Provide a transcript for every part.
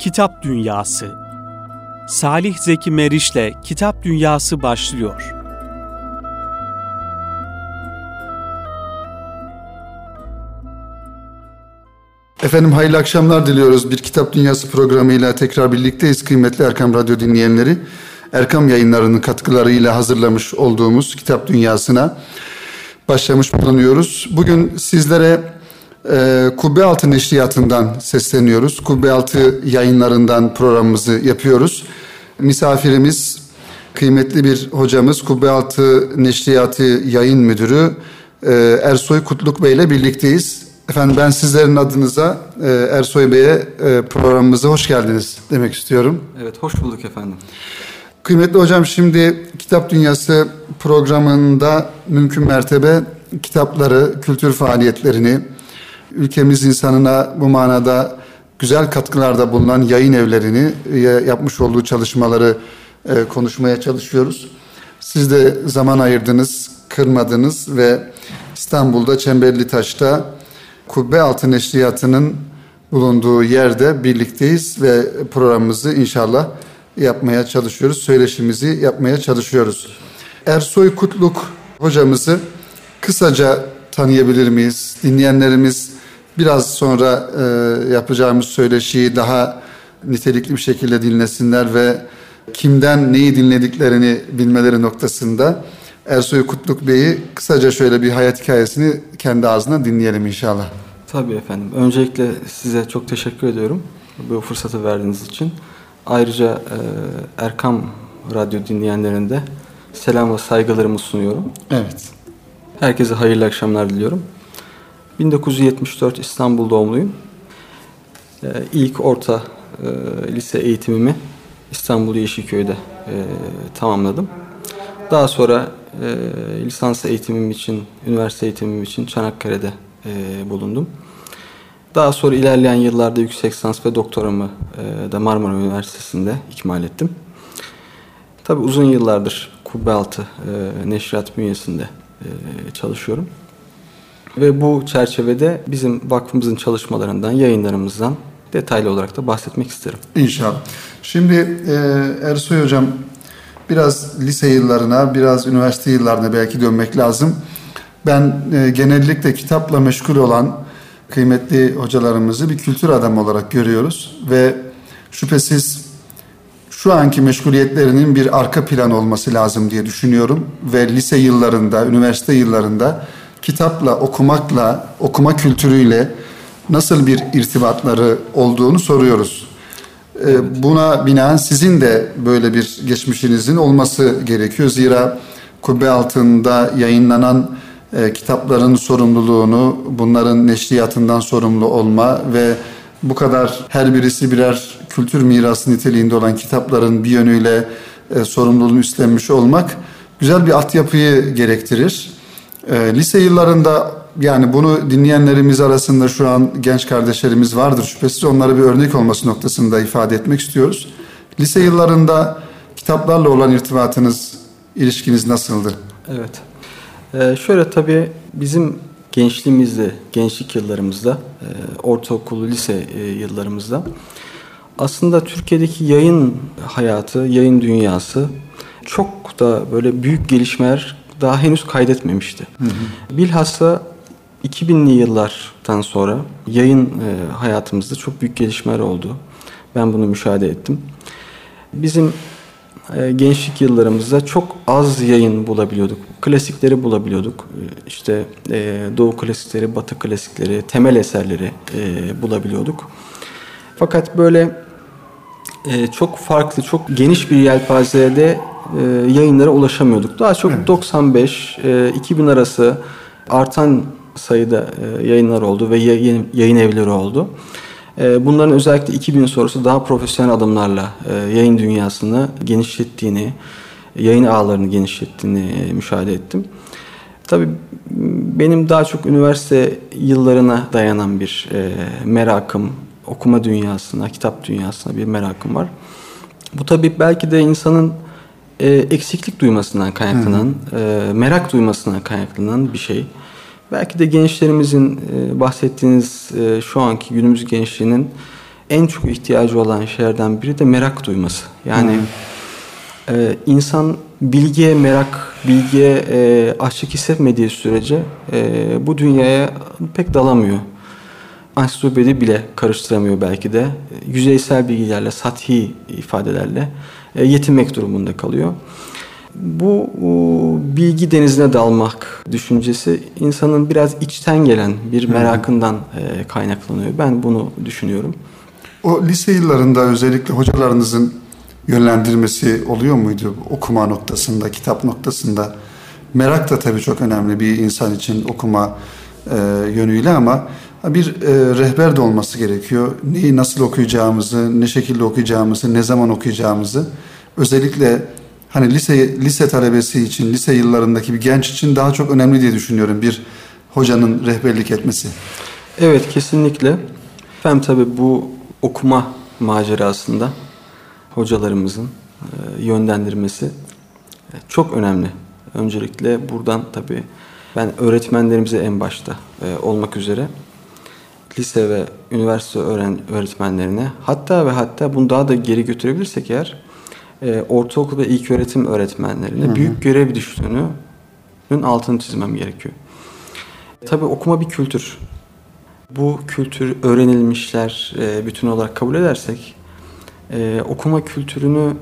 Kitap Dünyası Salih Zeki Meriç'le Kitap Dünyası başlıyor. Efendim hayırlı akşamlar diliyoruz. Bir Kitap Dünyası programıyla tekrar birlikteyiz kıymetli Erkam Radyo dinleyenleri. Erkam yayınlarının katkılarıyla hazırlamış olduğumuz Kitap Dünyası'na başlamış bulunuyoruz. Bugün sizlere e, Kubbe Altı Neşriyatı'ndan sesleniyoruz. Kubbe Altı yayınlarından programımızı yapıyoruz. Misafirimiz kıymetli bir hocamız Kubbe Altı Neşriyatı Yayın Müdürü e, Ersoy Kutluk Bey ile birlikteyiz. Efendim ben sizlerin adınıza e, Ersoy Bey'e e, programımıza hoş geldiniz demek istiyorum. Evet hoş bulduk efendim. Kıymetli hocam şimdi Kitap Dünyası programında mümkün mertebe kitapları, kültür faaliyetlerini, ülkemiz insanına bu manada güzel katkılarda bulunan yayın evlerini yapmış olduğu çalışmaları e, konuşmaya çalışıyoruz. Siz de zaman ayırdınız, kırmadınız ve İstanbul'da Çemberli Taş'ta Kubbe Altı Neşriyatı'nın bulunduğu yerde birlikteyiz ve programımızı inşallah yapmaya çalışıyoruz. Söyleşimizi yapmaya çalışıyoruz. Ersoy Kutluk hocamızı kısaca tanıyabilir miyiz? Dinleyenlerimiz biraz sonra e, yapacağımız söyleşiyi daha nitelikli bir şekilde dinlesinler ve kimden neyi dinlediklerini bilmeleri noktasında Ersoy Kutluk Bey'i kısaca şöyle bir hayat hikayesini kendi ağzından dinleyelim inşallah. Tabii efendim. Öncelikle size çok teşekkür ediyorum bu fırsatı verdiğiniz için. Ayrıca e, Erkam Radyo dinleyenlerinde selam ve saygılarımı sunuyorum. Evet. Herkese hayırlı akşamlar diliyorum. 1974 İstanbul doğumluyum. E, ilk orta e, lise eğitimimi İstanbul Yeşilköy'de e, tamamladım. Daha sonra e, lisans eğitimim için, üniversite eğitimim için Çanakkale'de e, bulundum. Daha sonra ilerleyen yıllarda yüksek lisans ve doktoramı e, da Marmara Üniversitesi'nde ikmal ettim. Tabii uzun yıllardır Kubbealtı e, Neşriyat bünyesinde e, çalışıyorum. Ve bu çerçevede bizim vakfımızın çalışmalarından, yayınlarımızdan detaylı olarak da bahsetmek isterim. İnşallah. Şimdi e, Ersoy Hocam biraz lise yıllarına, biraz üniversite yıllarına belki dönmek lazım. Ben e, genellikle kitapla meşgul olan kıymetli hocalarımızı bir kültür adamı olarak görüyoruz ve şüphesiz şu anki meşguliyetlerinin bir arka plan olması lazım diye düşünüyorum ve lise yıllarında, üniversite yıllarında kitapla, okumakla, okuma kültürüyle nasıl bir irtibatları olduğunu soruyoruz. Evet. Buna binaen sizin de böyle bir geçmişinizin olması gerekiyor. Zira kubbe altında yayınlanan e, kitapların sorumluluğunu, bunların neşriyatından sorumlu olma ve bu kadar her birisi birer kültür mirası niteliğinde olan kitapların bir yönüyle e, sorumluluğunu üstlenmiş olmak güzel bir altyapıyı gerektirir. E, lise yıllarında yani bunu dinleyenlerimiz arasında şu an genç kardeşlerimiz vardır şüphesiz onlara bir örnek olması noktasında ifade etmek istiyoruz. Lise yıllarında kitaplarla olan irtibatınız, ilişkiniz nasıldı? Evet. Ee, şöyle tabii bizim gençliğimizde, gençlik yıllarımızda, e, ortaokul, lise e, yıllarımızda aslında Türkiye'deki yayın hayatı, yayın dünyası çok da böyle büyük gelişmeler daha henüz kaydetmemişti. Hı hı. Bilhassa 2000'li yıllardan sonra yayın e, hayatımızda çok büyük gelişmeler oldu. Ben bunu müşahede ettim. Bizim e, gençlik yıllarımızda çok az yayın bulabiliyorduk. Klasikleri bulabiliyorduk. E, işte e, Doğu klasikleri, Batı klasikleri, temel eserleri e, bulabiliyorduk. Fakat böyle e, çok farklı, çok geniş bir yelpazede e, yayınlara ulaşamıyorduk. Daha çok evet. 95, e, 2000 arası artan sayıda e, yayınlar oldu ve yayın, yayın evleri oldu. E, bunların özellikle 2000 sonrası daha profesyonel adımlarla e, yayın dünyasını genişlettiğini, yayın ağlarını genişlettiğini müşahede ettim. Tabii benim daha çok üniversite yıllarına dayanan bir merakım, okuma dünyasına, kitap dünyasına bir merakım var. Bu tabii belki de insanın eksiklik duymasından kaynaklanan, hmm. merak duymasından kaynaklanan bir şey. Belki de gençlerimizin e, bahsettiğiniz e, şu anki günümüz gençliğinin en çok ihtiyacı olan şeylerden biri de merak duyması. Yani e, insan bilgiye merak, bilgiye e, açlık hissetmediği sürece e, bu dünyaya pek dalamıyor. Ansiklopedi bile karıştıramıyor belki de. Yüzeysel bilgilerle, sathi ifadelerle e, yetinmek durumunda kalıyor. Bu bilgi denizine dalmak düşüncesi insanın biraz içten gelen bir merakından e, kaynaklanıyor. Ben bunu düşünüyorum. O lise yıllarında özellikle hocalarınızın yönlendirmesi oluyor muydu okuma noktasında, kitap noktasında? Merak da tabii çok önemli bir insan için okuma e, yönüyle ama bir e, rehber de olması gerekiyor. Neyi nasıl okuyacağımızı, ne şekilde okuyacağımızı, ne zaman okuyacağımızı özellikle hani lise lise talebesi için, lise yıllarındaki bir genç için daha çok önemli diye düşünüyorum bir hocanın rehberlik etmesi. Evet kesinlikle. Hem tabii bu okuma macerasında hocalarımızın e, yönlendirmesi e, çok önemli. Öncelikle buradan tabii ben öğretmenlerimize en başta e, olmak üzere lise ve üniversite öğren öğretmenlerine hatta ve hatta bunu daha da geri götürebilirsek eğer e, ortaokul ve ilk öğretim öğretmenlerine hı hı. büyük görev düştüğünün altını çizmem gerekiyor. Tabii okuma bir kültür. Bu kültür öğrenilmişler e, bütün olarak kabul edersek e, okuma kültürünü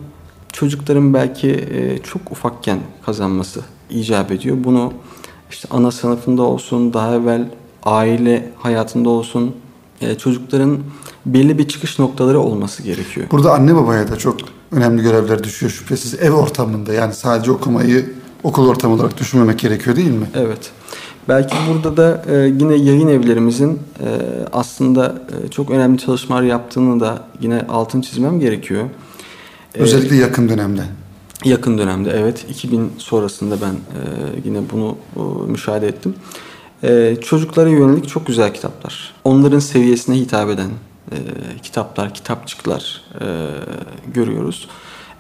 çocukların belki e, çok ufakken kazanması icap ediyor. Bunu işte ana sınıfında olsun, daha evvel aile hayatında olsun, e, çocukların belli bir çıkış noktaları olması gerekiyor. Burada anne babaya da çok önemli görevler düşüyor şüphesiz. Ev ortamında yani sadece okumayı okul ortamı olarak düşünmemek gerekiyor değil mi? Evet. Belki burada da e, yine yayın evlerimizin e, aslında e, çok önemli çalışmalar yaptığını da yine altın çizmem gerekiyor. Özellikle e, yakın dönemde. Yakın dönemde evet. 2000 sonrasında ben e, yine bunu e, müşahede ettim. E, çocuklara yönelik çok güzel kitaplar. Onların seviyesine hitap eden e, kitaplar, kitapçıklar e, görüyoruz.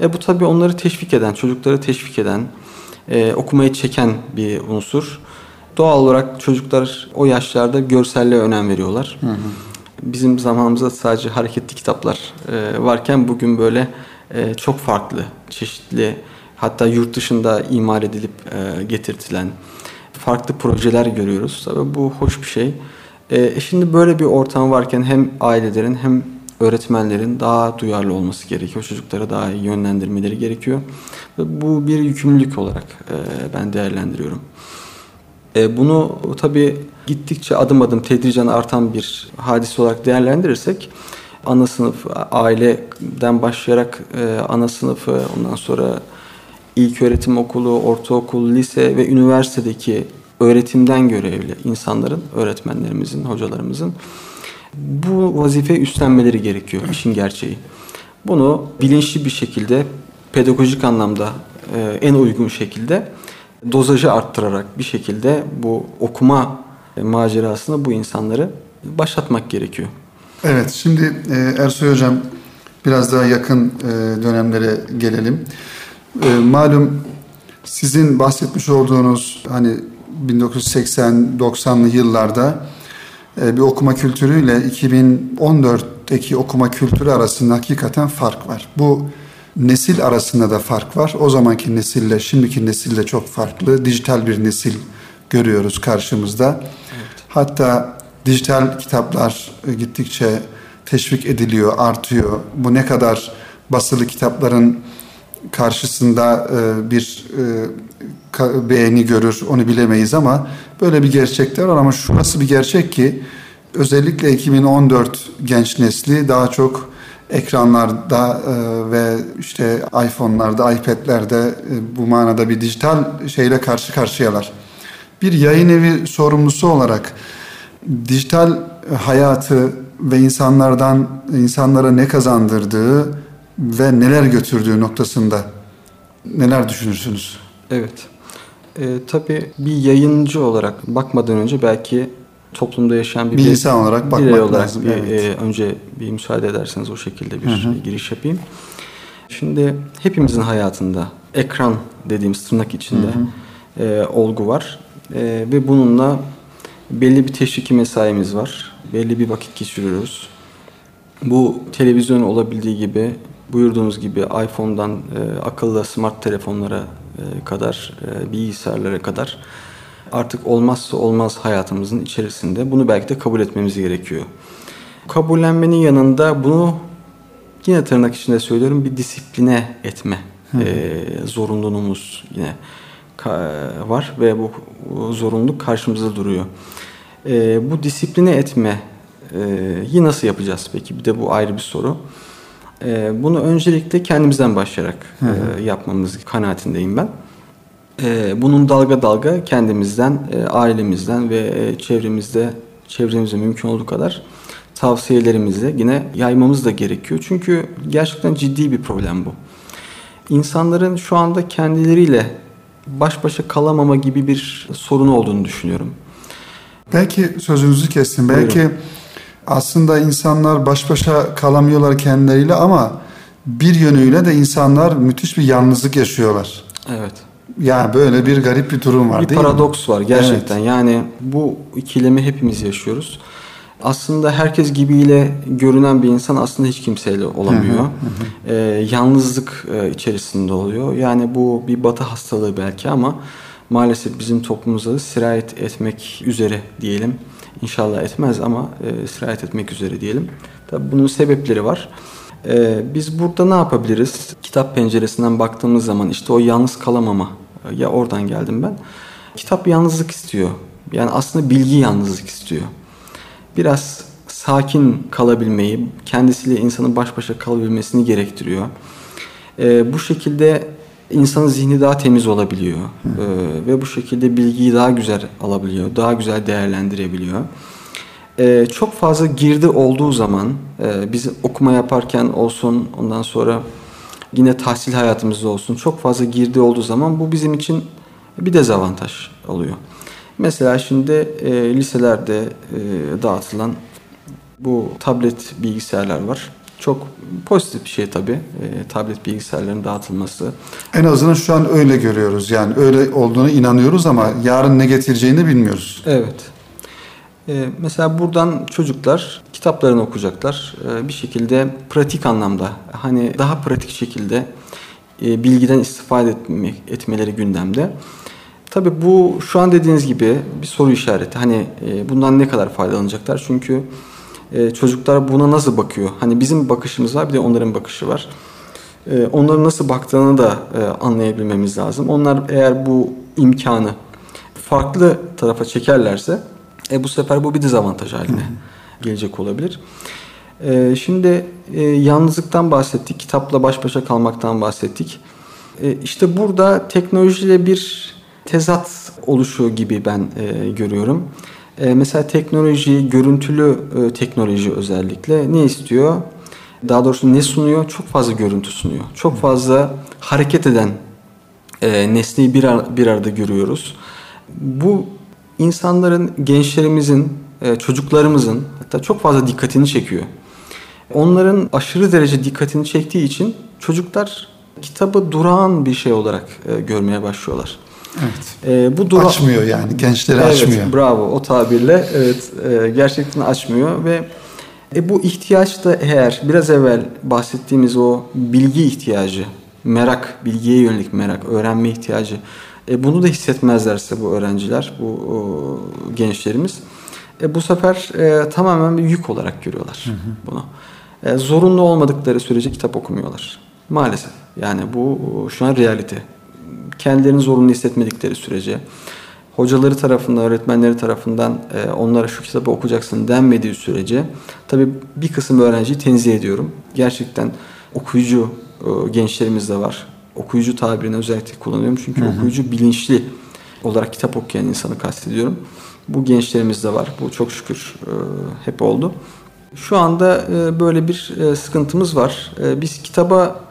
E, bu tabii onları teşvik eden, çocukları teşvik eden, e, okumayı çeken bir unsur. Doğal olarak çocuklar o yaşlarda görselliğe önem veriyorlar. Hı hı. Bizim zamanımızda sadece hareketli kitaplar e, varken bugün böyle e, çok farklı, çeşitli hatta yurt dışında imal edilip e, getirtilen farklı projeler görüyoruz. Tabii bu hoş bir şey. E, şimdi böyle bir ortam varken hem ailelerin hem öğretmenlerin daha duyarlı olması gerekiyor. Çocuklara daha iyi yönlendirmeleri gerekiyor. Ve bu bir yükümlülük olarak e, ben değerlendiriyorum. E, bunu tabii gittikçe adım adım tedricen artan bir hadise olarak değerlendirirsek ana sınıf, aileden başlayarak e, ana sınıfı, ondan sonra ilk öğretim okulu, ortaokul, lise ve üniversitedeki öğretimden görevli insanların, öğretmenlerimizin, hocalarımızın bu vazifeyi üstlenmeleri gerekiyor işin gerçeği. Bunu bilinçli bir şekilde, pedagojik anlamda e, en uygun şekilde dozajı arttırarak bir şekilde bu okuma macerasını bu insanları başlatmak gerekiyor. Evet, şimdi e, Ersoy Hocam biraz daha yakın e, dönemlere gelelim. Malum sizin bahsetmiş olduğunuz hani 1980-90'lı yıllarda e, bir okuma kültürüyle 2014'teki okuma kültürü arasında hakikaten fark var. Bu nesil arasında da fark var. O zamanki nesille şimdiki nesille çok farklı. Dijital bir nesil görüyoruz karşımızda. Evet. Hatta dijital kitaplar e, gittikçe teşvik ediliyor, artıyor. Bu ne kadar basılı kitapların karşısında e, bir beğeni görür onu bilemeyiz ama böyle bir gerçekler var ama şurası bir gerçek ki özellikle 2014 genç nesli daha çok ekranlarda e, ve işte iPhone'larda, iPad'lerde e, bu manada bir dijital şeyle karşı karşıyalar. Bir yayın evi sorumlusu olarak dijital hayatı ve insanlardan insanlara ne kazandırdığı ve neler götürdüğü noktasında neler düşünürsünüz? Evet. E, tabii bir yayıncı olarak bakmadan önce belki toplumda yaşayan bir, bir insan olarak bakmak birey olarak lazım. Bir, evet. e, önce bir müsaade ederseniz o şekilde bir hı hı. giriş yapayım. Şimdi hepimizin hayatında ekran dediğimiz tırnak içinde hı hı. E, olgu var e, ve bununla belli bir teşviki mesaimiz var. Belli bir vakit geçiriyoruz. Bu televizyon olabildiği gibi buyurduğunuz gibi iPhone'dan e, akıllı smart telefonlara e, kadar, e, bilgisayarlara kadar artık olmazsa olmaz hayatımızın içerisinde. Bunu belki de kabul etmemiz gerekiyor. Kabullenmenin yanında bunu yine tırnak içinde söylüyorum bir disipline etme e, zorunluluğumuz yine var ve bu zorunluluk karşımızda duruyor. E, bu disipline etme e, yi nasıl yapacağız peki? Bir de bu ayrı bir soru. E, bunu öncelikle kendimizden başlayarak e, yapmamız kanaatindeyim ben. E, bunun dalga dalga kendimizden, e, ailemizden ve e, çevremizde çevremizde mümkün olduğu kadar tavsiyelerimizi yine yaymamız da gerekiyor. Çünkü gerçekten ciddi bir problem bu. İnsanların şu anda kendileriyle baş başa kalamama gibi bir sorun olduğunu düşünüyorum. Belki sözünüzü kestim. Belki Buyurun. Aslında insanlar baş başa kalamıyorlar kendileriyle ama bir yönüyle de insanlar müthiş bir yalnızlık yaşıyorlar. Evet. Yani böyle bir garip bir durum var bir değil mi? Bir paradoks var gerçekten. Evet. Yani bu ikilemi hepimiz yaşıyoruz aslında herkes gibiyle görünen bir insan aslında hiç kimseyle olamıyor. Ee, yalnızlık e, içerisinde oluyor. Yani bu bir batı hastalığı belki ama maalesef bizim toplumumuza da sirayet etmek üzere diyelim. İnşallah etmez ama e, sirayet etmek üzere diyelim. Tabii bunun sebepleri var. Ee, biz burada ne yapabiliriz? Kitap penceresinden baktığımız zaman işte o yalnız kalamama ya oradan geldim ben. Kitap yalnızlık istiyor. Yani aslında bilgi yalnızlık istiyor biraz sakin kalabilmeyi, kendisiyle insanın baş başa kalabilmesini gerektiriyor. E, bu şekilde insanın zihni daha temiz olabiliyor e, ve bu şekilde bilgiyi daha güzel alabiliyor, daha güzel değerlendirebiliyor. E, çok fazla girdi olduğu zaman e, biz okuma yaparken olsun ondan sonra yine tahsil hayatımızda olsun çok fazla girdi olduğu zaman bu bizim için bir dezavantaj oluyor. Mesela şimdi e, liselerde e, dağıtılan bu tablet bilgisayarlar var. Çok pozitif bir şey tabii e, tablet bilgisayarların dağıtılması. En azından şu an öyle görüyoruz yani öyle olduğunu inanıyoruz ama yarın ne getireceğini bilmiyoruz. Evet. E, mesela buradan çocuklar kitaplarını okuyacaklar. E, bir şekilde pratik anlamda hani daha pratik şekilde e, bilgiden istifade etmek, etmeleri gündemde. Tabii bu şu an dediğiniz gibi bir soru işareti. Hani e, bundan ne kadar faydalanacaklar? Çünkü e, çocuklar buna nasıl bakıyor? Hani bizim bakışımız var bir de onların bakışı var. E, onların nasıl baktığını da e, anlayabilmemiz lazım. Onlar eğer bu imkanı farklı tarafa çekerlerse e, bu sefer bu bir dezavantaj haline gelecek olabilir. E, şimdi e, yalnızlıktan bahsettik, kitapla baş başa kalmaktan bahsettik. E, işte burada teknolojiyle bir tezat oluşu gibi ben e, görüyorum. E, mesela teknoloji, görüntülü e, teknoloji özellikle ne istiyor? Daha doğrusu ne sunuyor? Çok fazla görüntü sunuyor. Çok fazla hareket eden e, nesneyi bir, ar- bir arada görüyoruz. Bu insanların, gençlerimizin, e, çocuklarımızın hatta çok fazla dikkatini çekiyor. Onların aşırı derece dikkatini çektiği için çocuklar kitabı durağan bir şey olarak e, görmeye başlıyorlar. Evet. E, bu dura... Açmıyor yani gençleri evet, açmıyor. Bravo o tabirle evet e, gerçekten açmıyor ve e, bu ihtiyaç da eğer biraz evvel bahsettiğimiz o bilgi ihtiyacı, merak, bilgiye yönelik merak, öğrenme ihtiyacı e, bunu da hissetmezlerse bu öğrenciler, bu o, gençlerimiz e, bu sefer e, tamamen bir yük olarak görüyorlar hı hı. bunu. E, zorunlu olmadıkları sürece kitap okumuyorlar. Maalesef. Yani bu şu an realite kendilerini zorunlu hissetmedikleri sürece hocaları tarafından, öğretmenleri tarafından e, onlara şu kitabı okuyacaksın denmediği sürece tabi bir kısım öğrenciyi tenzih ediyorum. Gerçekten okuyucu e, gençlerimiz de var. Okuyucu tabirini özellikle kullanıyorum çünkü hı hı. okuyucu bilinçli olarak kitap okuyan insanı kastediyorum. Bu gençlerimiz de var. Bu çok şükür e, hep oldu. Şu anda e, böyle bir e, sıkıntımız var. E, biz kitaba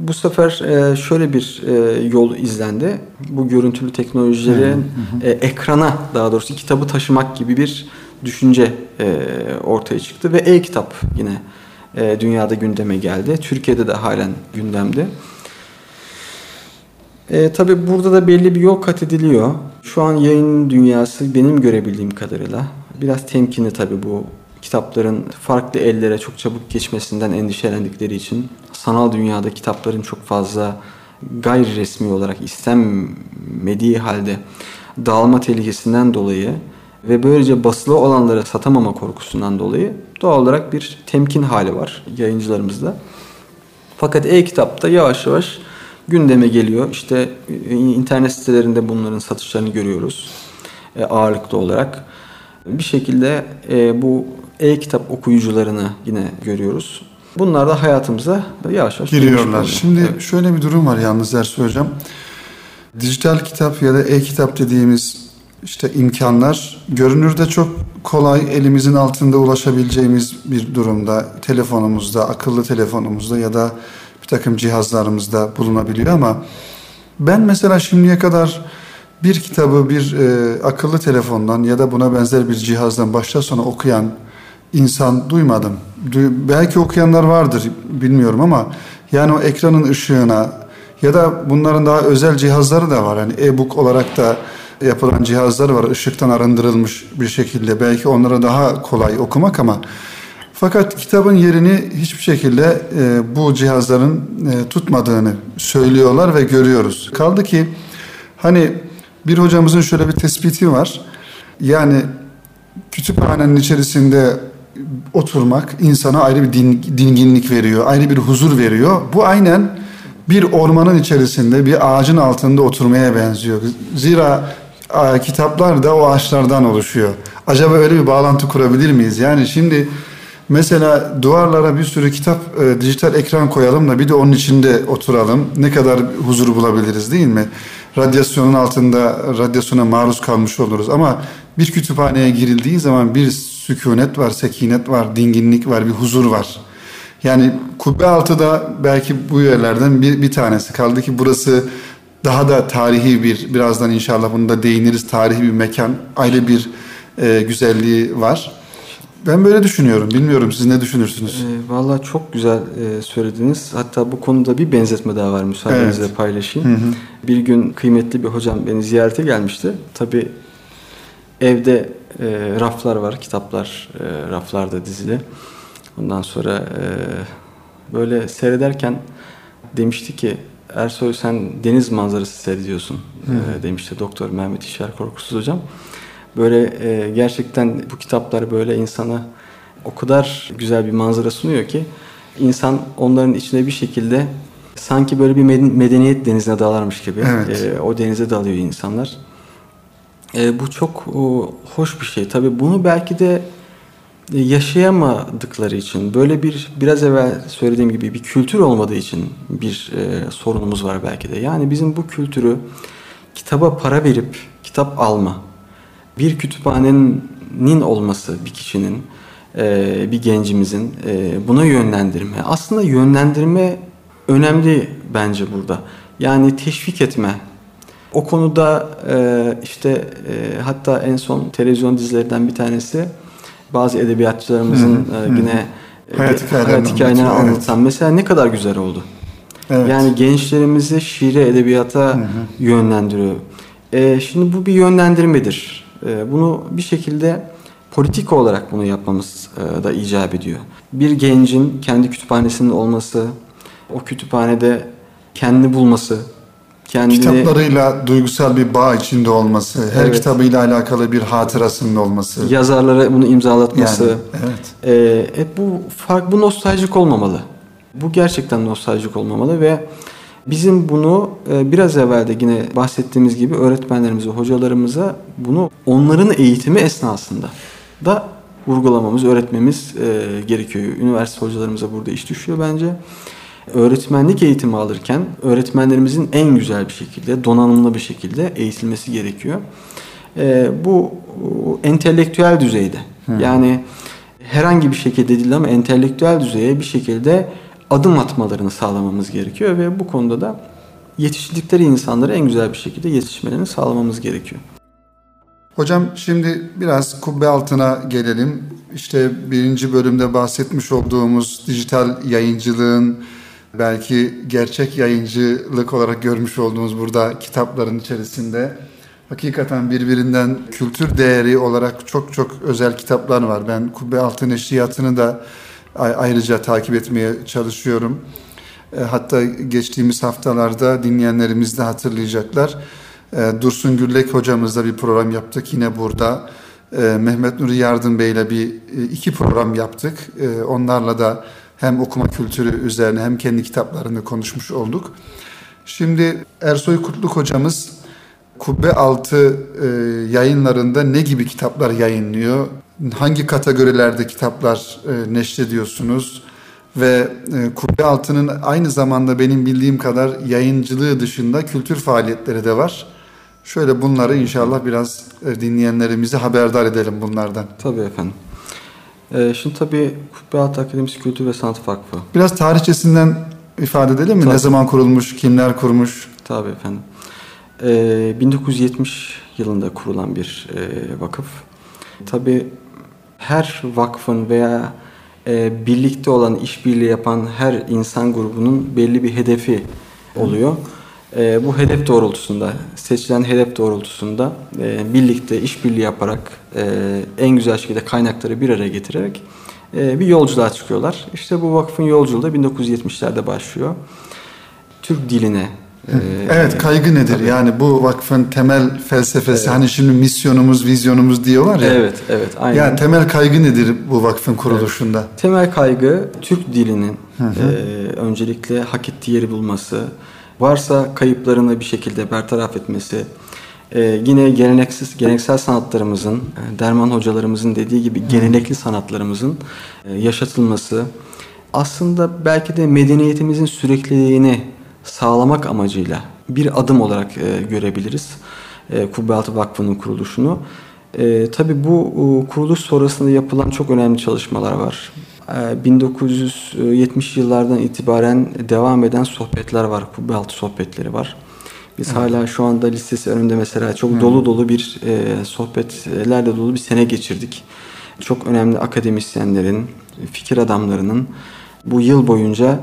bu sefer e, şöyle bir e, yol izlendi. Bu görüntülü teknolojileri e, ekrana daha doğrusu kitabı taşımak gibi bir düşünce ortaya çıktı ve e-kitap yine dünyada gündeme geldi. Türkiye'de de halen gündemde. E, tabii burada da belli bir yol kat ediliyor. Şu an yayın dünyası benim görebildiğim kadarıyla biraz temkinli tabii bu kitapların farklı ellere çok çabuk geçmesinden endişelendikleri için sanal dünyada kitapların çok fazla gayri resmi olarak istenmediği halde dağılma tehlikesinden dolayı ve böylece basılı olanları satamama korkusundan dolayı doğal olarak bir temkin hali var yayıncılarımızda. Fakat e-kitapta yavaş yavaş gündeme geliyor. İşte e, internet sitelerinde bunların satışlarını görüyoruz e, ağırlıklı olarak. Bir şekilde e, bu e-kitap okuyucularını yine görüyoruz. Bunlar da hayatımıza yavaş yavaş giriyorlar. Şimdi evet. şöyle bir durum var yalnız Ersoy Hocam. Dijital kitap ya da e-kitap dediğimiz işte imkanlar görünürde çok kolay elimizin altında ulaşabileceğimiz bir durumda. Telefonumuzda, akıllı telefonumuzda ya da bir takım cihazlarımızda bulunabiliyor ama ben mesela şimdiye kadar bir kitabı bir e, akıllı telefondan ya da buna benzer bir cihazdan başta sona okuyan insan duymadım. Du belki okuyanlar vardır bilmiyorum ama yani o ekranın ışığına ya da bunların daha özel cihazları da var. Yani e-book olarak da yapılan cihazlar var ışıktan arındırılmış bir şekilde. Belki onlara daha kolay okumak ama fakat kitabın yerini hiçbir şekilde e, bu cihazların e, tutmadığını söylüyorlar ve görüyoruz. Kaldı ki hani bir hocamızın şöyle bir tespiti var. Yani kütüphanenin içerisinde oturmak insana ayrı bir din, dinginlik veriyor, ayrı bir huzur veriyor. Bu aynen bir ormanın içerisinde bir ağacın altında oturmaya benziyor. Zira kitaplar da o ağaçlardan oluşuyor. Acaba öyle bir bağlantı kurabilir miyiz? Yani şimdi mesela duvarlara bir sürü kitap, e, dijital ekran koyalım da bir de onun içinde oturalım. Ne kadar huzur bulabiliriz değil mi? Radyasyonun altında radyasyona maruz kalmış oluruz. Ama bir kütüphaneye girildiği zaman bir sükunet var, sekinet var, dinginlik var, bir huzur var. Yani kubbe altı da belki bu yerlerden bir, bir tanesi. Kaldı ki burası daha da tarihi bir, birazdan inşallah bunu da değiniriz, tarihi bir mekan, ayrı bir e, güzelliği var. Ben böyle düşünüyorum. Bilmiyorum siz ne düşünürsünüz? E, Valla çok güzel e, söylediniz. Hatta bu konuda bir benzetme daha var. Müsaadenizle evet. paylaşayım. Hı hı. Bir gün kıymetli bir hocam beni ziyarete gelmişti. Tabii evde e, raflar var, kitaplar e, raflarda dizili. Ondan sonra e, böyle seyrederken demişti ki Ersoy sen deniz manzarası seyrediyorsun e, demişti Doktor Mehmet İşer Korkusuz hocam. Böyle e, gerçekten bu kitaplar böyle insana o kadar güzel bir manzara sunuyor ki insan onların içine bir şekilde sanki böyle bir medeniyet denizine dalarmış gibi evet. e, o denize dalıyor insanlar. E, bu çok o, hoş bir şey. Tabii bunu belki de yaşayamadıkları için böyle bir biraz evvel söylediğim gibi bir kültür olmadığı için bir e, sorunumuz var belki de. Yani bizim bu kültürü kitaba para verip kitap alma, bir kütüphanenin olması bir kişinin, e, bir gencimizin e, buna yönlendirme. Aslında yönlendirme önemli bence burada. Yani teşvik etme. O konuda e, işte hatta en son televizyon dizilerinden bir tanesi bazı edebiyatçılarımızın. E, yine e, hayat, hayat hikayelerini anlatan evet. mesela ne kadar güzel oldu. Evet. Yani gençlerimizi şiire, edebiyata hı hı. yönlendiriyor. E, şimdi bu bir yönlendirmedir. E, bunu bir şekilde politik olarak bunu yapmamız e, da icap ediyor. Bir gencin kendi kütüphanesinin olması, o kütüphanede kendini bulması, kendini... Kitaplarıyla duygusal bir bağ içinde olması, her evet. kitabıyla alakalı bir hatırasının olması. Yazarlara bunu imzalatması. Yani, evet. E, bu fark bu nostaljik olmamalı. Bu gerçekten nostaljik olmamalı ve bizim bunu e, biraz evvel de yine bahsettiğimiz gibi öğretmenlerimize, hocalarımıza bunu onların eğitimi esnasında da vurgulamamız, öğretmemiz e, gerekiyor. Üniversite hocalarımıza burada iş düşüyor bence öğretmenlik eğitimi alırken öğretmenlerimizin en güzel bir şekilde, donanımlı bir şekilde eğitilmesi gerekiyor. E, bu entelektüel düzeyde. Yani herhangi bir şekilde değil ama entelektüel düzeye bir şekilde adım atmalarını sağlamamız gerekiyor ve bu konuda da yetiştirdikleri insanlara en güzel bir şekilde yetişmelerini sağlamamız gerekiyor. Hocam şimdi biraz kubbe altına gelelim. İşte birinci bölümde bahsetmiş olduğumuz dijital yayıncılığın belki gerçek yayıncılık olarak görmüş olduğumuz burada kitapların içerisinde Hakikaten birbirinden kültür değeri olarak çok çok özel kitaplar var. Ben Kubbe Altı Neşriyatı'nı da ayrıca takip etmeye çalışıyorum. E, hatta geçtiğimiz haftalarda dinleyenlerimiz de hatırlayacaklar. E, Dursun Güllek hocamızla bir program yaptık yine burada. E, Mehmet Nuri Yardım Bey ile bir iki program yaptık. Onlarla da hem okuma kültürü üzerine hem kendi kitaplarını konuşmuş olduk. Şimdi Ersoy Kutluk hocamız Kubbe Altı yayınlarında ne gibi kitaplar yayınlıyor? Hangi kategorilerde kitaplar neşrediyorsunuz? ve e, Kubbe Altı'nın aynı zamanda benim bildiğim kadar yayıncılığı dışında kültür faaliyetleri de var. Şöyle bunları inşallah biraz e, dinleyenlerimizi haberdar edelim bunlardan. Tabii efendim. Ee, şimdi tabii Kubbe Altı Akademisi Kültür ve Sanat Vakfı. Biraz tarihçesinden ifade edelim mi? Tabii. Ne zaman kurulmuş, kimler kurmuş? Tabii efendim. Ee, 1970 yılında kurulan bir e, vakıf. Tabii her vakfın veya e, birlikte olan, işbirliği yapan her insan grubunun belli bir hedefi oluyor. E, bu hedef doğrultusunda, seçilen hedef doğrultusunda e, birlikte işbirliği yaparak e, en güzel şekilde kaynakları bir araya getirerek e, bir yolculuğa çıkıyorlar. İşte bu vakfın yolculuğu da 1970'lerde başlıyor. Türk diline, evet kaygı nedir? Tabii. Yani bu vakfın temel felsefesi evet. hani şimdi misyonumuz, vizyonumuz diyorlar ya. Evet, evet. Aynen. Yani temel kaygı nedir bu vakfın kuruluşunda? Evet. Temel kaygı Türk dilinin hı hı. E, öncelikle hak ettiği yeri bulması, varsa kayıplarını bir şekilde bertaraf etmesi, e, yine geleneksiz geleneksel sanatlarımızın, e, derman hocalarımızın dediği gibi hı. gelenekli sanatlarımızın e, yaşatılması, aslında belki de medeniyetimizin sürekliliğini sağlamak amacıyla bir adım olarak e, görebiliriz e, Kubbealtı Vakfı'nın kuruluşunu. E, tabii bu e, kuruluş sonrasında yapılan çok önemli çalışmalar var. E, 1970 yıllardan itibaren devam eden sohbetler var, Kubbealtı sohbetleri var. Biz evet. hala şu anda listesi önünde mesela çok hmm. dolu dolu bir e, sohbetlerle dolu bir sene geçirdik. Çok önemli akademisyenlerin, fikir adamlarının bu yıl boyunca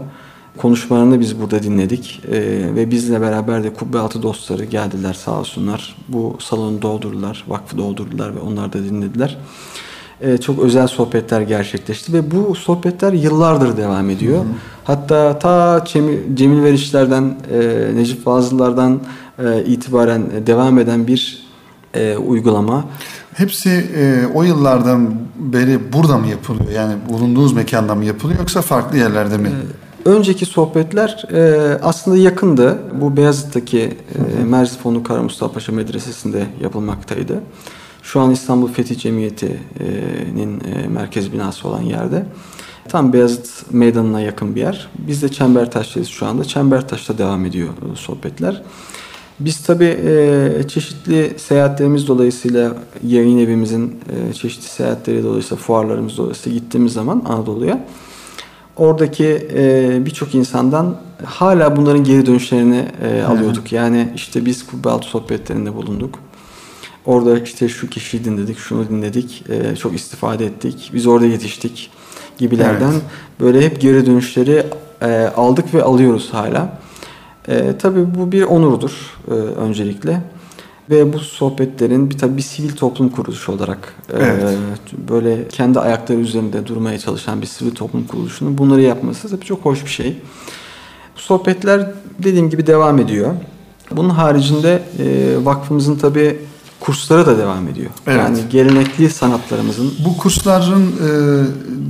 konuşmalarını biz burada dinledik ee, ve bizle beraber de kubbe altı dostları geldiler sağ olsunlar. Bu salonu doldurdular, vakfı doldurdular ve onlar da dinlediler. Ee, çok özel sohbetler gerçekleşti ve bu sohbetler yıllardır devam ediyor. Hı hı. Hatta ta Cemil, Cemil Verişler'den, e, Necip Fazıl'lardan e, itibaren devam eden bir e, uygulama. Hepsi e, o yıllardan beri burada mı yapılıyor? Yani bulunduğunuz mekanda mı yapılıyor yoksa farklı yerlerde mi? E, Önceki sohbetler e, aslında yakındı. Bu Beyazıt'taki e, Merzifonu Kara Mustafa Paşa Medresesi'nde yapılmaktaydı. Şu an İstanbul Fetih Cemiyeti'nin e, merkez binası olan yerde. Tam Beyazıt Meydanı'na yakın bir yer. Biz de Çembertaş'tayız şu anda. Çembertaş'ta devam ediyor e, sohbetler. Biz tabii e, çeşitli seyahatlerimiz dolayısıyla yayın evimizin e, çeşitli seyahatleri dolayısıyla fuarlarımız dolayısıyla gittiğimiz zaman Anadolu'ya oradaki e, birçok insandan hala bunların geri dönüşlerini e, alıyorduk. Yani işte biz kubbe altı sohbetlerinde bulunduk. Orada işte şu kişiyi dinledik, şunu dinledik, e, çok istifade ettik, biz orada yetiştik gibilerden evet. böyle hep geri dönüşleri e, aldık ve alıyoruz hala. E, tabii bu bir onurdur e, öncelikle. Ve bu sohbetlerin bir tabii bir sivil toplum kuruluşu olarak e, evet. e, böyle kendi ayakları üzerinde durmaya çalışan bir sivil toplum kuruluşunun bunları yapması tabii çok hoş bir şey. Bu sohbetler dediğim gibi devam ediyor. Bunun haricinde e, vakfımızın tabii kursları da devam ediyor. Evet. Yani gelenekli sanatlarımızın. Bu kursların e,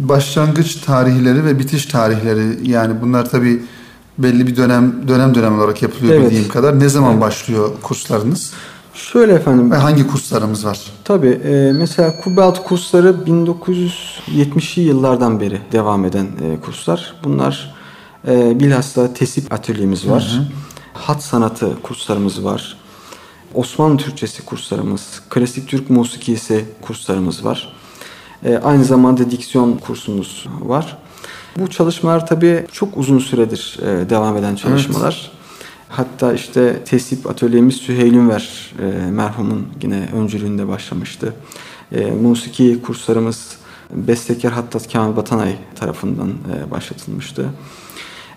başlangıç tarihleri ve bitiş tarihleri yani bunlar tabii belli bir dönem dönem dönem olarak yapılıyor evet. bildiğim kadar. Ne zaman evet. başlıyor kurslarınız? Şöyle efendim. Ve hangi kurslarımız var? Tabii. E, mesela kubbe altı kursları 1970'li yıllardan beri devam eden e, kurslar. Bunlar e, bilhassa tesip atölyemiz var. Hı hı. Hat sanatı kurslarımız var. Osmanlı Türkçesi kurslarımız, klasik Türk musikisi kurslarımız var. E, aynı zamanda diksiyon kursumuz var. Bu çalışmalar tabii çok uzun süredir e, devam eden çalışmalar. Hatta işte tesip atölyemiz Süheyl Ünver e, merhumun yine öncülüğünde başlamıştı. E, musiki kurslarımız Bestekar Hattat Kemal Batanay tarafından e, başlatılmıştı.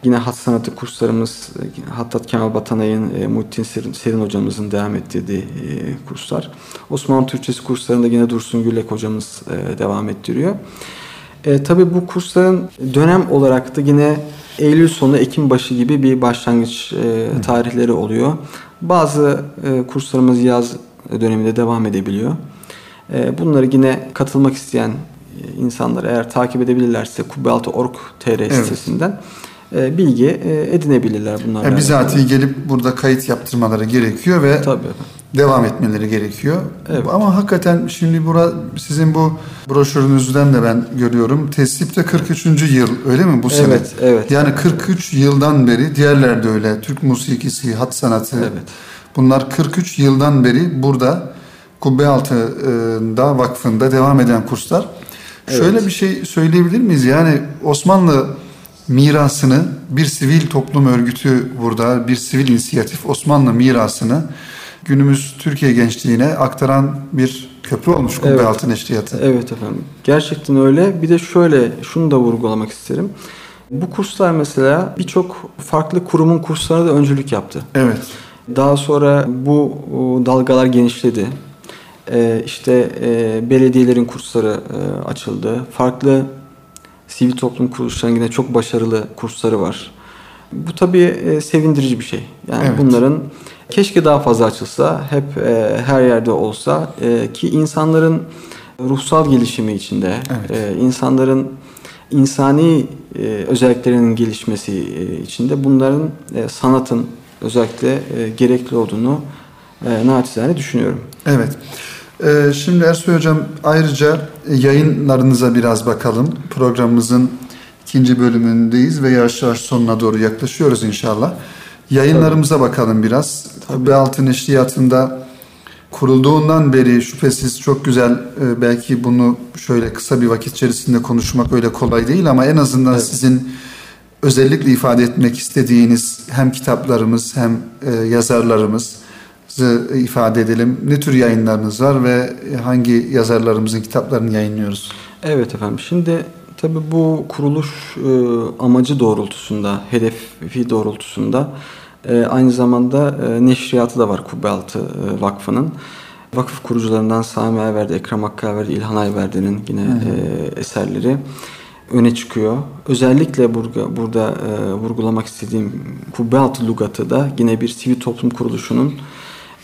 Yine hat sanatı kurslarımız Hattat Kemal Batanay'ın, e, Muhittin Serin, Serin hocamızın devam ettirdiği e, kurslar. Osmanlı Türkçesi kurslarında yine Dursun Güllek hocamız e, devam ettiriyor. E, tabii bu kursların dönem olarak da yine Eylül sonu Ekim başı gibi bir başlangıç e, tarihleri oluyor. Bazı e, kurslarımız yaz döneminde devam edebiliyor. E, bunları yine katılmak isteyen e, insanlar eğer takip edebilirlerse kubbealtı.org.tr evet. sitesinden e, bilgi e, edinebilirler bunlarla. Yani bizatihi gelip burada kayıt yaptırmaları gerekiyor ve Tabii devam etmeleri gerekiyor. Evet. Ama hakikaten şimdi bura sizin bu broşürünüzden de ben görüyorum. Tesipte 43. yıl öyle mi bu sene? Evet, evet. Yani 43 yıldan beri diğerler de öyle. Türk musikisi, hat sanatı. Evet. Bunlar 43 yıldan beri burada Kubbealtı'da vakfında devam eden kurslar. Evet. Şöyle bir şey söyleyebilir miyiz? Yani Osmanlı mirasını bir sivil toplum örgütü burada, bir sivil inisiyatif Osmanlı mirasını günümüz Türkiye gençliğine aktaran bir köprü olmuş Kubbe evet. Altın Neşriyatı. Evet efendim. Gerçekten öyle. Bir de şöyle şunu da vurgulamak isterim. Bu kurslar mesela birçok farklı kurumun kurslarına da öncülük yaptı. Evet. Daha sonra bu dalgalar genişledi. Ee, işte e, belediyelerin kursları e, açıldı. Farklı sivil toplum kuruluşlarının yine çok başarılı kursları var. Bu tabii e, sevindirici bir şey. Yani evet. bunların keşke daha fazla açılsa, hep e, her yerde olsa e, ki insanların ruhsal gelişimi içinde, evet. e, insanların insani e, özelliklerinin gelişmesi e, içinde bunların e, sanatın özellikle e, gerekli olduğunu e, naçizane düşünüyorum. Evet. Ee, şimdi Ersoy Hocam ayrıca yayınlarınıza biraz bakalım. Programımızın ikinci bölümündeyiz ve yavaş yavaş sonuna doğru yaklaşıyoruz inşallah. Yayınlarımıza Tabii. bakalım biraz. Tabii. Altın İşliyatı'nda kurulduğundan beri şüphesiz çok güzel e, belki bunu şöyle kısa bir vakit içerisinde konuşmak öyle kolay değil ama en azından evet. sizin özellikle ifade etmek istediğiniz hem kitaplarımız hem e, yazarlarımız ifade edelim. Ne tür yayınlarınız var ve hangi yazarlarımızın kitaplarını yayınlıyoruz? Evet efendim. Şimdi tabii bu kuruluş e, amacı doğrultusunda, hedefi doğrultusunda e, aynı zamanda e, neşriyatı da var Kubbealtı e, Vakfı'nın. Vakıf kurucularından Sami Ayverdi, Ekrem Hakkı İlhan Ayverdi'nin yine e, eserleri öne çıkıyor. Özellikle burada, burada e, vurgulamak istediğim Kubbealtı Lugatı da yine bir sivil toplum kuruluşunun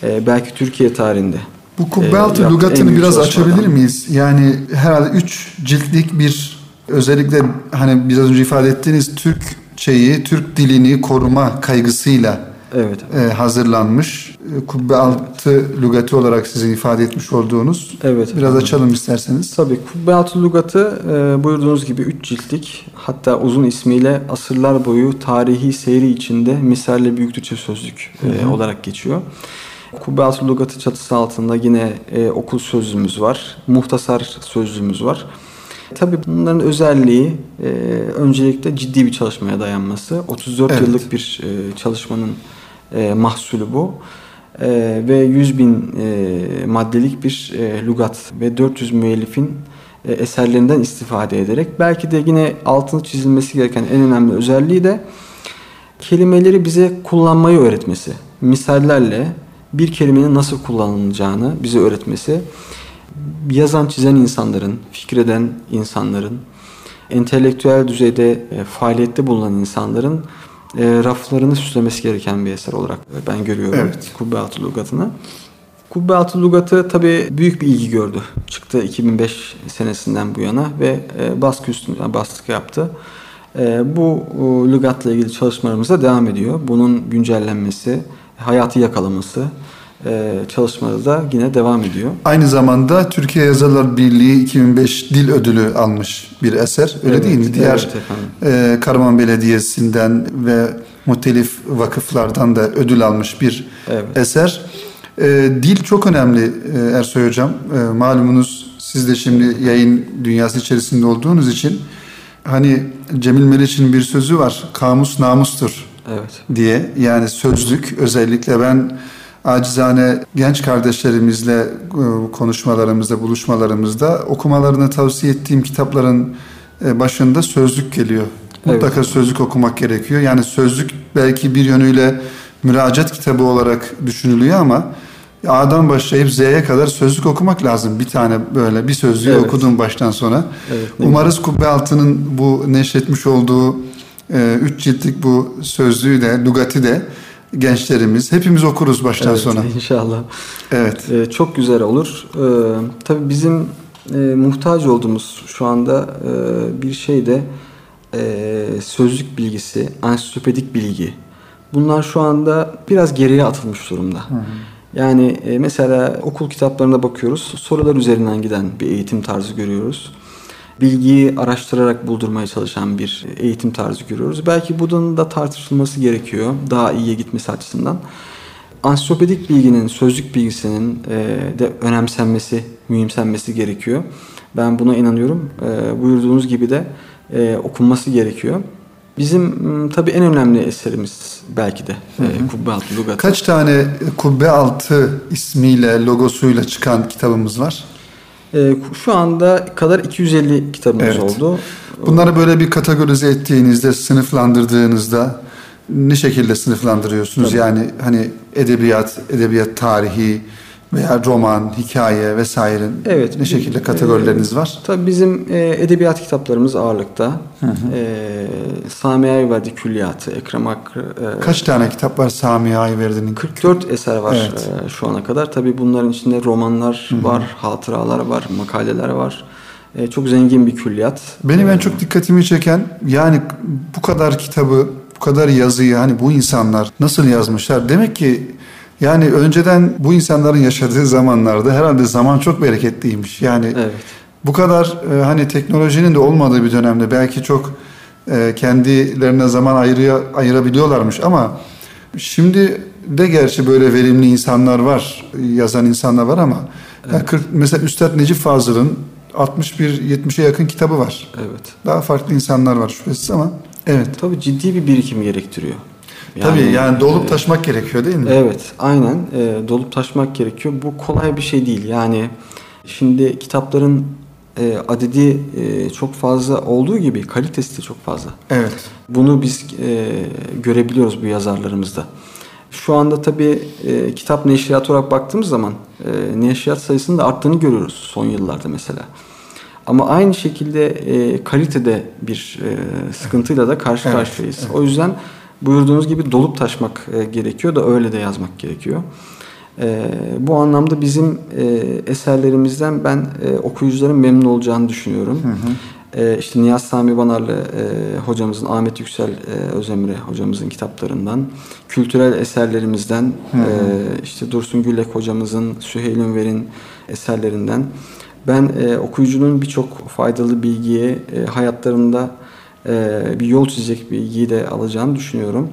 e, belki Türkiye tarihinde. Bu Kubbealtı e, biraz açabilir miyiz? Yani herhalde üç ciltlik bir özellikle hani biraz önce ifade ettiğiniz Türk şeyi, Türk dilini koruma kaygısıyla evet. e, hazırlanmış. E, kubbe altı lügatı olarak sizin ifade etmiş olduğunuz. Evet. Biraz efendim. açalım isterseniz. Tabii kubbe altı lügatı e, buyurduğunuz gibi üç ciltlik hatta uzun ismiyle asırlar boyu tarihi seyri içinde misalle büyük Türkçe sözlük e, olarak geçiyor. Kubbe-Altı Lugatı çatısı altında yine e, okul sözlüğümüz var. Muhtasar sözlüğümüz var. Tabii bunların özelliği e, öncelikle ciddi bir çalışmaya dayanması. 34 evet. yıllık bir e, çalışmanın e, mahsulü bu. E, ve 100 bin e, maddelik bir e, lugat ve 400 müellifin e, eserlerinden istifade ederek belki de yine altını çizilmesi gereken en önemli özelliği de kelimeleri bize kullanmayı öğretmesi. Misallerle bir kelimenin nasıl kullanılacağını bize öğretmesi, yazan çizen insanların, fikreden insanların, entelektüel düzeyde e, faaliyette bulunan insanların e, raflarını süslemesi gereken bir eser olarak ben görüyorum evet. Kubbe Altı Lugatı'nı. Kubbe Altı Lugatı tabi büyük bir ilgi gördü. Çıktı 2005 senesinden bu yana ve e, baskı üstüne baskı yaptı. Bu lügatla ilgili çalışmalarımıza devam ediyor. Bunun güncellenmesi, hayatı yakalaması e, çalışmaları da yine devam ediyor. Aynı zamanda Türkiye Yazarlar Birliği 2005 Dil Ödülü almış bir eser. Öyle evet, değil mi? Diğer evet e, Karaman Belediyesi'nden ve muhtelif vakıflardan da ödül almış bir evet. eser. E, dil çok önemli e, Ersoy Hocam. E, malumunuz siz de şimdi yayın dünyası içerisinde olduğunuz için hani Cemil Meriç'in bir sözü var. Kamus namustur evet. diye. Yani sözlük özellikle ben acizane genç kardeşlerimizle e, konuşmalarımızda, buluşmalarımızda okumalarını tavsiye ettiğim kitapların e, başında sözlük geliyor. Mutlaka evet. sözlük okumak gerekiyor. Yani sözlük belki bir yönüyle müracaat kitabı olarak düşünülüyor ama A'dan başlayıp Z'ye kadar sözlük okumak lazım. Bir tane böyle bir sözlüğü evet. okudum baştan sona. Evet, Umarız Kubbe Altı'nın bu neşretmiş olduğu üç ciltlik bu sözlüğü de, lugati de gençlerimiz hepimiz okuruz baştan evet, sona. İnşallah. Evet. Ee, çok güzel olur. Ee, tabii bizim e, muhtaç olduğumuz şu anda e, bir şey de e, sözlük bilgisi, ansiklopedik bilgi. Bunlar şu anda biraz geriye atılmış durumda. Hı hı. Yani e, mesela okul kitaplarına bakıyoruz. Sorular üzerinden giden bir eğitim tarzı görüyoruz. Bilgiyi araştırarak buldurmaya çalışan bir eğitim tarzı görüyoruz. Belki bunun da tartışılması gerekiyor. Daha iyiye gitmesi açısından. Ansiklopedik bilginin, sözlük bilgisinin e, de önemsenmesi, mühimsenmesi gerekiyor. Ben buna inanıyorum. E, buyurduğunuz gibi de okunması gerekiyor. Bizim tabii en önemli eserimiz belki de hı hı. E, Kubbe Altı Lugatı. Kaç tane Kubbe Altı ismiyle, logosuyla çıkan kitabımız var? E, şu anda kadar 250 kitabımız evet. oldu. Bunları böyle bir kategorize ettiğinizde, sınıflandırdığınızda ne şekilde sınıflandırıyorsunuz? Tabii. Yani hani edebiyat, edebiyat tarihi, veya roman, hikaye vesaire evet, ne şekilde kategorileriniz e, var? Tabii bizim e, edebiyat kitaplarımız ağırlıkta. Hı hı. E, Sami Ayverdi Külliyatı, Ekrem Ak... E, Kaç tane kitap var Sami Ayverdi'nin? 44 eser var evet. e, şu ana kadar. Tabii bunların içinde romanlar hı hı. var, hatıralar var, makaleler var. E, çok zengin bir külliyat. Benim en çok dikkatimi çeken yani bu kadar kitabı, bu kadar yazıyı hani bu insanlar nasıl yazmışlar? Demek ki yani önceden bu insanların yaşadığı zamanlarda herhalde zaman çok bereketliymiş. Yani evet. bu kadar e, hani teknolojinin de olmadığı bir dönemde belki çok e, kendilerine zaman ayırıyor, ayırabiliyorlarmış ama şimdi de gerçi böyle verimli insanlar var, yazan insanlar var ama evet. yani 40, mesela Üstad Necip Fazıl'ın 61-70'e yakın kitabı var. Evet. Daha farklı insanlar var şüphesiz ama evet. Tabii ciddi bir birikim gerektiriyor. Yani, Tabii yani dolup taşmak gerekiyor değil mi? Evet aynen e, dolup taşmak gerekiyor. Bu kolay bir şey değil. Yani şimdi kitapların e, adedi e, çok fazla olduğu gibi kalitesi de çok fazla. Evet. Bunu biz e, görebiliyoruz bu yazarlarımızda. Şu anda tabii e, kitap neşriyat olarak baktığımız zaman e, neşriyat sayısının da arttığını görüyoruz son yıllarda mesela. Ama aynı şekilde e, kalitede bir e, sıkıntıyla da karşı evet, karşıyayız. Evet. O yüzden buyurduğunuz gibi dolup taşmak e, gerekiyor da öyle de yazmak gerekiyor. E, bu anlamda bizim e, eserlerimizden ben e, okuyucuların memnun olacağını düşünüyorum. Hı hı. E, işte Niyaz Sami Banarlı e, hocamızın, Ahmet Yüksel e, Özemre hocamızın kitaplarından, kültürel eserlerimizden, hı hı. E, işte Dursun Güllek hocamızın, Süheyl Ünver'in eserlerinden ben e, okuyucunun birçok faydalı bilgiye e, hayatlarında bir yol çizecek bir bilgiyi de alacağını düşünüyorum.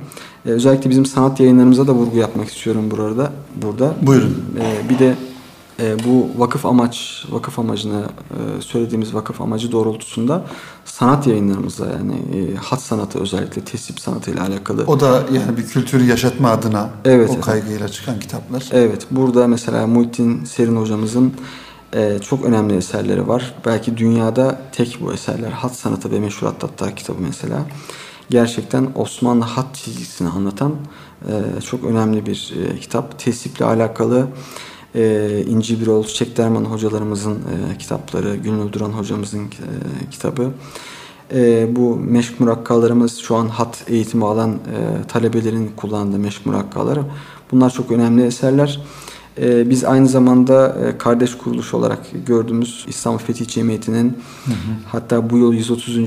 E, özellikle bizim sanat yayınlarımıza da vurgu yapmak istiyorum burada. burada. Buyurun. E, bir de bu vakıf amaç, vakıf amacını söylediğimiz vakıf amacı doğrultusunda sanat yayınlarımıza yani hat sanatı özellikle tesip sanatı ile alakalı. O da yani bir kültürü yaşatma adına evet, o kaygıyla çıkan kitaplar. Evet. Burada mesela Muhittin Serin hocamızın e, çok önemli eserleri var. Belki dünyada tek bu eserler. Hat sanatı ve meşhurat hatta kitabı mesela. Gerçekten Osmanlı hat çizgisini anlatan e, çok önemli bir e, kitap. Tesiple alakalı e, İnci Birol, Çiçek Derman hocalarımızın e, kitapları, Gülnur Duran hocamızın e, kitabı. E, bu meşk murakkalarımız şu an hat eğitimi alan e, talebelerin kullandığı meşk murakkaları. Bunlar çok önemli eserler. Ee, biz aynı zamanda e, kardeş kuruluş olarak gördüğümüz İslam Fetih Cemiyeti'nin hı hı. hatta bu yıl 130.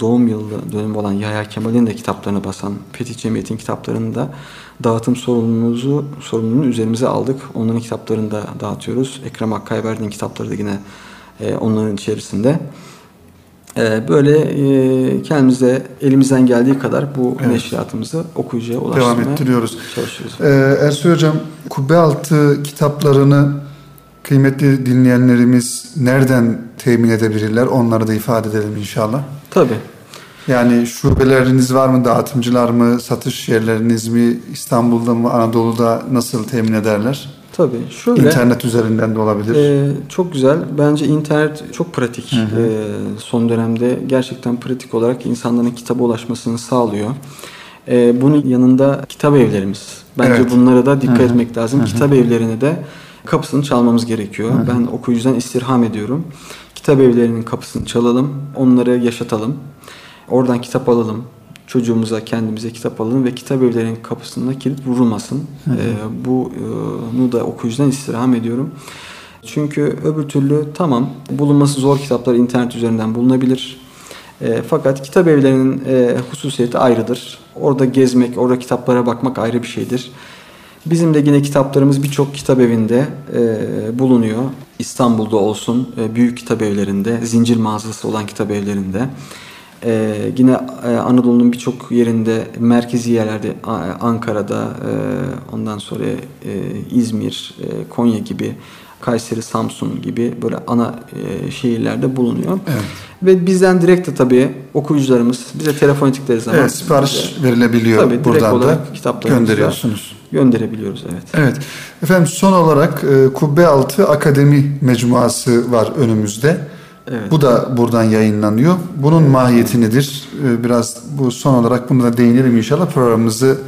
doğum yılı dönemi olan Yahya Kemal'in de kitaplarını basan Fetih Cemiyeti'nin kitaplarını da dağıtım sorumluluğumuzu sorumluluğunu üzerimize aldık. Onların kitaplarını da dağıtıyoruz. Ekrem Akkayberdi'nin kitapları da yine e, onların içerisinde. Ee, böyle e, kendimize elimizden geldiği kadar bu evet. neşriyatımızı okuyucuya ulaştırmaya Devam ettiriyoruz. çalışıyoruz. Ee, Ersoy Hocam, Kubbe Altı kitaplarını kıymetli dinleyenlerimiz nereden temin edebilirler? Onları da ifade edelim inşallah. Tabii. Yani şubeleriniz var mı, dağıtımcılar mı, satış yerleriniz mi, İstanbul'da mı, Anadolu'da nasıl temin ederler? Tabii. Şöyle, İnternet üzerinden de olabilir. E, çok güzel. Bence internet çok pratik. Hı hı. E, son dönemde gerçekten pratik olarak insanların kitaba ulaşmasını sağlıyor. E, bunun yanında kitap evlerimiz. Bence evet. bunlara da dikkat hı hı. etmek lazım. Hı hı. Kitap evlerine de kapısını çalmamız gerekiyor. Hı hı. Ben okuyucudan istirham ediyorum. Kitap evlerinin kapısını çalalım, onları yaşatalım. Oradan kitap alalım, çocuğumuza, kendimize kitap alalım ve kitap evlerinin kapısına kilit vurulmasın. Hı hı. E, bunu da okuyucudan istirham ediyorum. Çünkü öbür türlü tamam bulunması zor kitaplar internet üzerinden bulunabilir. E, fakat kitap evlerinin e, hususiyeti ayrıdır. Orada gezmek, orada kitaplara bakmak ayrı bir şeydir. Bizim de yine kitaplarımız birçok kitap evinde e, bulunuyor. İstanbul'da olsun, e, büyük kitap evlerinde, zincir mağazası olan kitap evlerinde. E, yine e, Anadolu'nun birçok yerinde, merkezi yerlerde, Ankara'da, e, ondan sonra e, İzmir, e, Konya gibi Kayseri, Samsun gibi böyle ana e, şehirlerde bulunuyor. Evet. Ve bizden direkt de tabii okuyucularımız bize telefon ettikleri zaman evet, sipariş bize, verilebiliyor. Tabii buradan olarak da gönderiyorsunuz. Gönderebiliyoruz evet. Evet. Efendim son olarak e, Kubbe Altı Akademi Mecmuası var önümüzde. Evet. Bu da buradan yayınlanıyor. Bunun mahiyeti nedir? E, biraz bu son olarak bunu da değinelim inşallah programımızı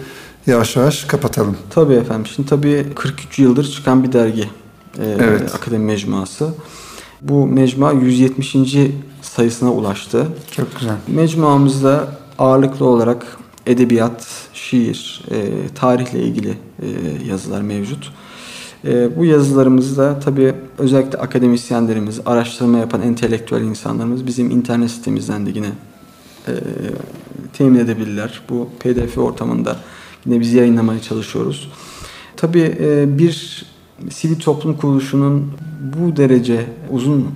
yavaş yavaş kapatalım. Tabii efendim. Şimdi tabii 43 yıldır çıkan bir dergi e, evet. Akademi Mecmuası. Bu mecmua 170. sayısına ulaştı. Çok güzel. Mecmuamızda ağırlıklı olarak edebiyat, şiir, e, tarihle ilgili e, yazılar mevcut. E, bu yazılarımızda tabii özellikle akademisyenlerimiz, araştırma yapan entelektüel insanlarımız bizim internet sitemizden de yine e, temin edebilirler. Bu pdf ortamında yine biz yayınlamaya çalışıyoruz. Tabii e, bir sivil toplum kuruluşunun bu derece uzun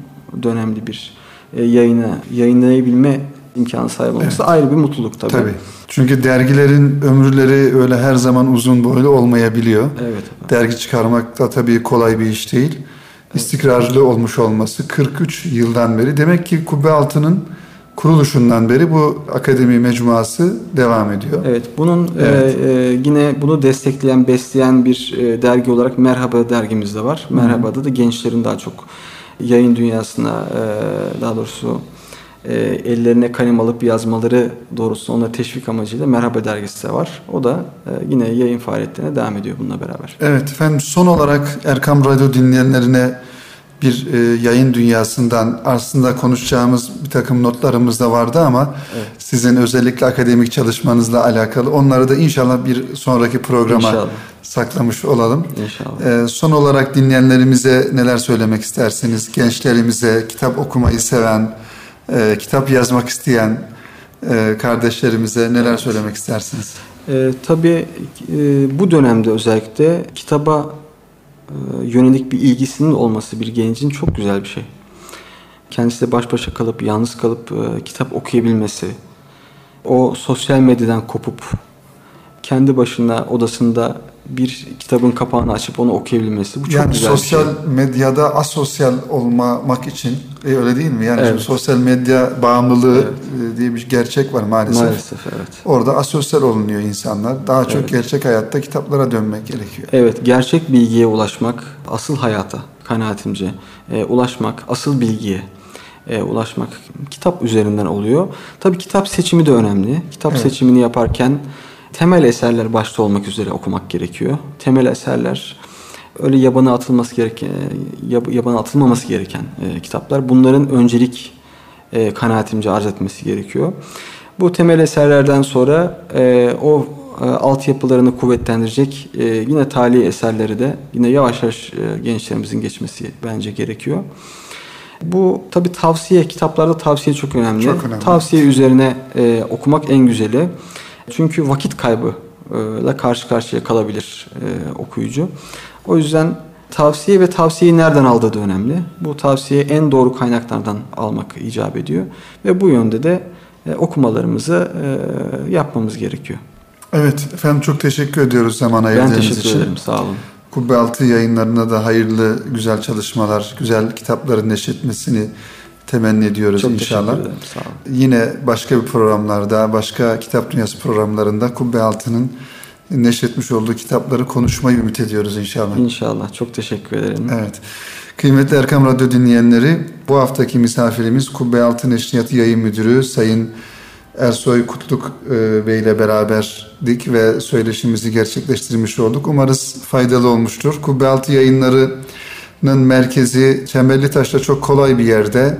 dönemli bir e, yayına yayınlayabilme imkanı sahip olması evet. ayrı bir mutluluk tabii. Tabii. Çünkü dergilerin ömürleri öyle her zaman uzun boylu olmayabiliyor. Evet. Dergi çıkarmak da tabii kolay bir iş değil. Evet. İstikrarlı olmuş olması 43 yıldan beri. Demek ki Kubbe Altı'nın kuruluşundan beri bu akademi mecmuası devam ediyor. Evet, bunun e, evet. E, e, yine bunu destekleyen, besleyen bir e, dergi olarak Merhaba dergimiz de var. Merhaba'da da gençlerin daha çok yayın dünyasına e, daha doğrusu e, ellerine kalem alıp yazmaları doğrusu ona teşvik amacıyla Merhaba dergisi de var. O da e, yine yayın faaliyetlerine devam ediyor bununla beraber. Evet efendim son olarak Erkam Radyo dinleyenlerine bir e, yayın dünyasından aslında konuşacağımız bir takım notlarımız da vardı ama evet. sizin özellikle akademik çalışmanızla alakalı onları da inşallah bir sonraki programa inşallah. saklamış olalım. İnşallah. E, son olarak dinleyenlerimize neler söylemek istersiniz? Gençlerimize, kitap okumayı seven, e, kitap yazmak isteyen e, kardeşlerimize neler söylemek istersiniz? E, tabii e, bu dönemde özellikle kitaba e, yönelik bir ilgisinin olması bir gencin çok güzel bir şey. Kendisiyle baş başa kalıp, yalnız kalıp e, kitap okuyabilmesi, o sosyal medyadan kopup kendi başına odasında bir kitabın kapağını açıp onu okuyabilmesi bu çok yani güzel sosyal bir şey. medyada asosyal olmamak için e, öyle değil mi? Yani evet. sosyal medya bağımlılığı evet. E, diye bir gerçek var maalesef. Maalesef evet. Orada asosyal olunuyor insanlar. Daha çok evet. gerçek hayatta kitaplara dönmek gerekiyor. Evet, gerçek bilgiye ulaşmak, asıl hayata kanaatimce e, ulaşmak, asıl bilgiye e, ulaşmak kitap üzerinden oluyor. Tabii kitap seçimi de önemli. Kitap evet. seçimini yaparken temel eserler başta olmak üzere okumak gerekiyor. Temel eserler öyle yabana atılması gereken yabana atılmaması gereken e, kitaplar. Bunların öncelik e, kanaatimce arz etmesi gerekiyor. Bu temel eserlerden sonra e, o e, altyapılarını kuvvetlendirecek e, yine tali eserleri de yine yavaş yavaş e, gençlerimizin geçmesi bence gerekiyor. Bu tabi tavsiye, kitaplarda tavsiye çok önemli. Çok önemli. Tavsiye üzerine e, okumak en güzeli. Çünkü vakit kaybı ile karşı karşıya kalabilir e, okuyucu. O yüzden tavsiye ve tavsiyeyi nereden aldığı da önemli. Bu tavsiyeyi en doğru kaynaklardan almak icap ediyor. Ve bu yönde de e, okumalarımızı e, yapmamız gerekiyor. Evet efendim çok teşekkür ediyoruz zaman ayırdığınız için. Ben teşekkür ederim sağ olun. Kubbe Altı yayınlarına da hayırlı güzel çalışmalar, güzel kitapların neşretmesini temenni ediyoruz Çok inşallah. Ederim, sağ olun. Yine başka bir programlarda, başka kitap dünyası programlarında Kubbe Altı'nın neşretmiş olduğu kitapları konuşmayı ümit ediyoruz inşallah. İnşallah. Çok teşekkür ederim. Evet. Kıymetli Erkam Radyo dinleyenleri, bu haftaki misafirimiz Kubbe Altın Neşriyatı Yayın Müdürü Sayın Ersoy Kutluk e, Bey ile beraberdik ve söyleşimizi gerçekleştirmiş olduk. Umarız faydalı olmuştur. Kubbe Altı yayınlarının merkezi Çemberli Taş'ta çok kolay bir yerde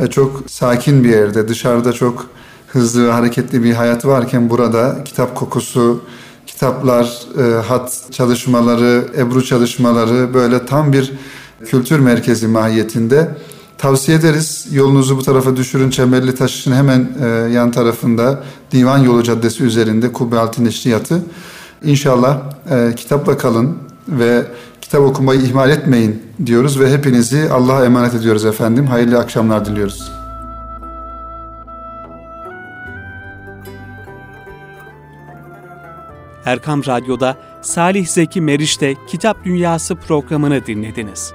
ve çok sakin bir yerde. Dışarıda çok hızlı ve hareketli bir hayat varken burada kitap kokusu, kitaplar, e, hat çalışmaları, ebru çalışmaları böyle tam bir kültür merkezi mahiyetinde. Tavsiye ederiz. Yolunuzu bu tarafa düşürün. Çemberli Taş'ın hemen e, yan tarafında Divan Yolu Caddesi üzerinde Kubbe Altın Neşriyatı. İnşallah e, kitapla kalın ve kitap okumayı ihmal etmeyin diyoruz ve hepinizi Allah'a emanet ediyoruz efendim. Hayırlı akşamlar diliyoruz. Erkam Radyo'da Salih Zeki Meriç'te Kitap Dünyası programını dinlediniz.